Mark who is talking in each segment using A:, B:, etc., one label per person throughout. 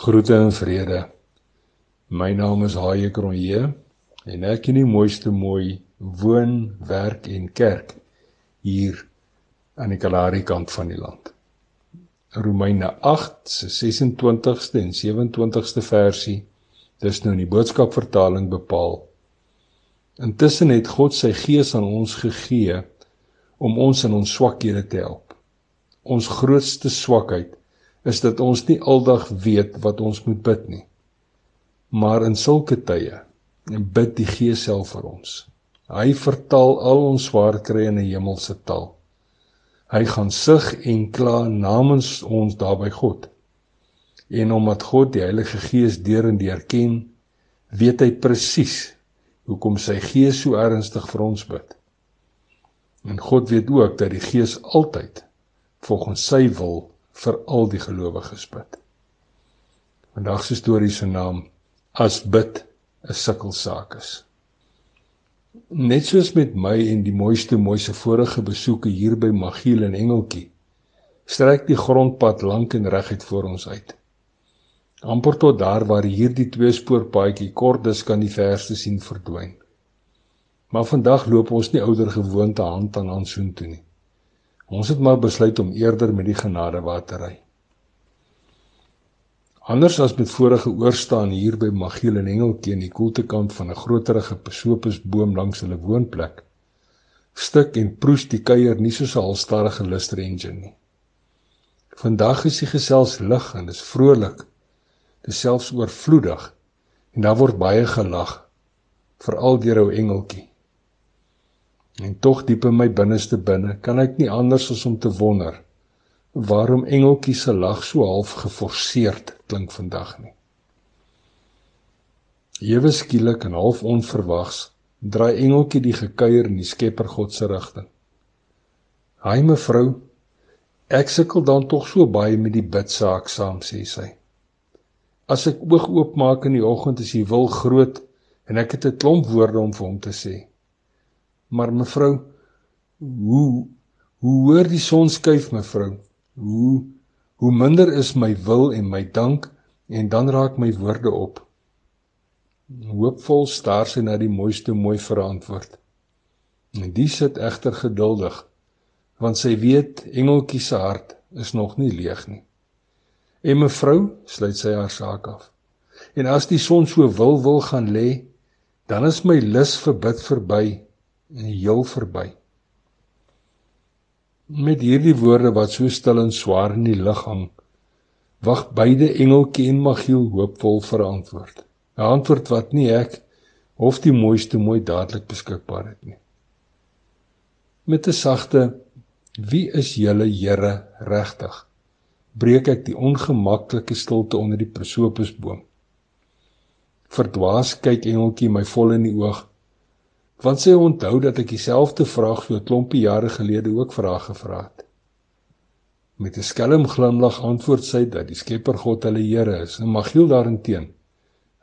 A: Groete en vrede. My naam is Haie Kronje en ek in die mooiste mooi woon, werk en kerk hier aan die Kalahari kant van die land. Romeine 8 se 26ste en 27ste versie. Dis nou in die boodskapvertaling bepaal. Intussen het God sy gees aan ons gegee om ons in ons swakhede te help. Ons grootste swakheid is dat ons nie aldag weet wat ons moet bid nie. Maar in sulke tye bid die Gees self vir ons. Hy vertaal al ons swaar kry in 'n hemelse taal. Hy gaan sug en kla namens ons daar by God. En omdat God die Heilige Gees deur en deur ken, weet hy presies hoekom sy Gees so ernstig vir ons bid. En God weet ook dat die Gees altyd volgens sy wil vir al die gelowiges bid. Vandag se storie se naam as bid 'n sukkelsaak is. Net soos met my en die mooiste mooise vorige besoeke hier by Magiel en Engeltjie, strek die grondpad lank en reguit voor ons uit. amper tot daar waar hierdie twee spoorpaadjie kort dis kan die verste sien verdwyn. Maar vandag loop ons nie ouer gewoonte hand aan hand soontoe nie. Ons het maar besluit om eerder met die genadewater ry. Anders as met vorige oorstaan hier by Magiel en Engeltjie in die koeltekant van 'n groterige pesopusboom langs hulle woonplek, stik en proes die kuier nie soos 'n halstarrige luster engine nie. Vandag is die gesels lig en is vrolik. Dit selfs oorvloedig en daar word baie gelag, veral deur ou Engeltjie. En tog diep in my binneste binne kan ek nie anders as om te wonder waarom engeltjie se lag so half geforseerd klink vandag nie. Ewe skielik en half onverwags draai engeltjie die gekuier in die Skepper God se rigting. "Haai mevrou, ek sukkel dan tog so baie met die bidsaak saam," sê sy. "As ek oog oopmaak in die oggend is die wil groot en ek het 'n klomp woorde om vir hom te sê." Maar mevrou, hoe hoe hoor die son skuif mevrou? Hoe hoe minder is my wil en my dank en dan raak my woorde op. Hoopvol staar sy na die mooiste mooi verantwoord. En die sit egter geduldig want sy weet engeltjie se hart is nog nie leeg nie. En mevrou, sluit sy haar saak af. En as die son so wil wil gaan lê, dan is my lus vir bid verby en heel verby. Met hierdie woorde wat so stil en swaar in die lug hang, wag beide engeltjie en Magiel hoopvol vir antwoord. 'n Antwoord wat nie ek of die mooiste mooi dadelik beskikbaar het nie. Met 'n sagte wie is julle Here regtig? breek ek die ongemaklike stilte onder die prosopusboom. Verdwaas kyk engeltjie my vol in die oog want sy onthou dat ek dieselfde vraag so 'n klompie jare gelede ook vra gevra het. Met 'n skelm glimlag antwoord sy dat die Skepper God hulle Here is en Magiel daarenteen.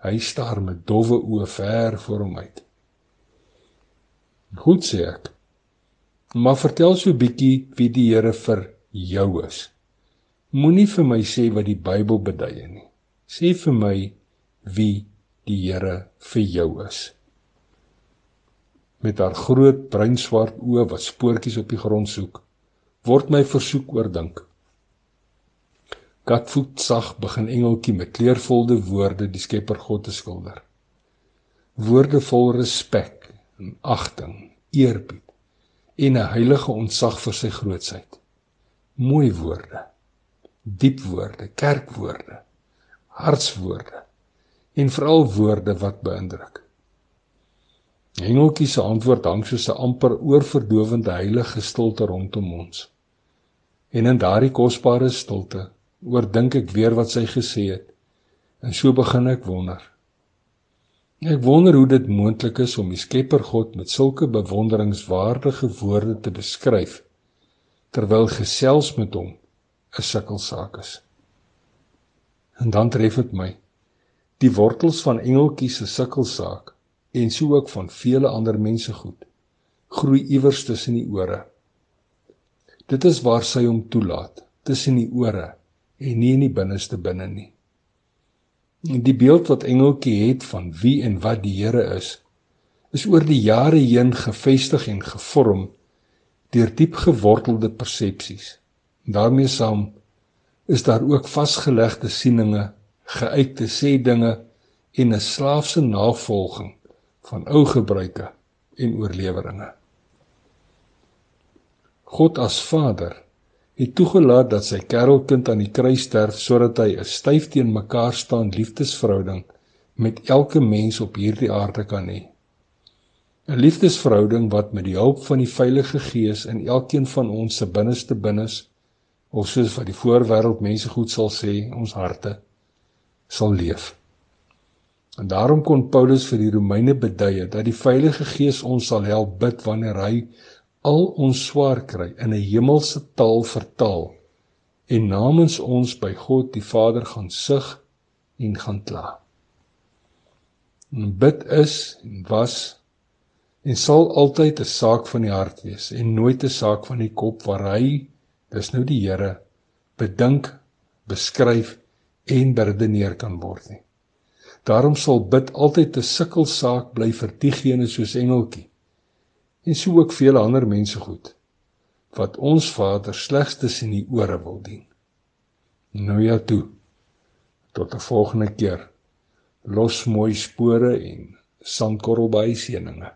A: Hy staar met dowwe oë ver voor hom uit. Goed sê ek. Maar vertel so 'n bietjie wie die Here vir jou is. Moenie vir my sê wat die Bybel beduie nie. Sê vir my wie die Here vir jou is met haar groot bruinswart oë wat spoortjies op die grond soek, word my versoek oordink. Katvoet sag begin engeltjie met kleurvolle woorde die Skepper God te skilder. Woorde vol respek en agting, eerbied en 'n heilige ontzag vir sy grootsheid. Mooi woorde. Diep woorde, kerkwoorde, hartswoorde en veral woorde wat beïndruk. Engeltjie se antwoord hang soos 'n amper oorverdowende heilige stilte rondom ons. En in daardie kosbare stilte oordink ek weer wat sy gesê het. En so begin ek wonder. Ek wonder hoe dit moontlik is om die Skepper God met sulke bewonderingswaardige woorde te beskryf terwyl gesels met hom 'n sukkelsaak is. En dan tref dit my. Die wortels van engeltjie se sukkelsaak en so ook van vele ander mense goed groei iewers tussen die ore. Dit is waar sy hom toelaat, tussen die ore en nie in die binneste binne nie. Die beeld wat engeltjie het van wie en wat die Here is, is oor die jare heen gevestig en gevorm deur diep gewortelde persepsies. daarmee saam is daar ook vasgelegde sieninge, geuite sê dinge en 'n slaafse navolging van ou gebruike en oorleweringe. God as Vader het toegelaat dat sy kerelkind aan die kruis sterf sodat hy 'n styf teen mekaar staan liefdesverhouding met elke mens op hierdie aarde kan hê. 'n Liefdesverhouding wat met die hulp van die Heilige Gees in elkeen van ons se binneste binnes of soos wat die voorwêreld mense goed sal sê, ons harte sal leef. En daarom kon Paulus vir die Romeine beduie dat die Heilige Gees ons sal help bid wanneer hy al ons swaar kry in 'n hemelse taal vertaal en namens ons by God die Vader gaan sug en gaan kla. En bid is en was en sal altyd 'n saak van die hart wees en nooit 'n saak van die kop waar hy dis nou die Here bedink, beskryf en beredeneer kan word nie. Daarom sal bid altyd 'n sukkelsaak bly vir diegene soos engeltjie en so ook vele ander mense goed wat ons Vader slegs tussen die ore wil dien. Nou ja toe. Tot 'n volgende keer. Los mooi spore en sandkorrel by seëninge.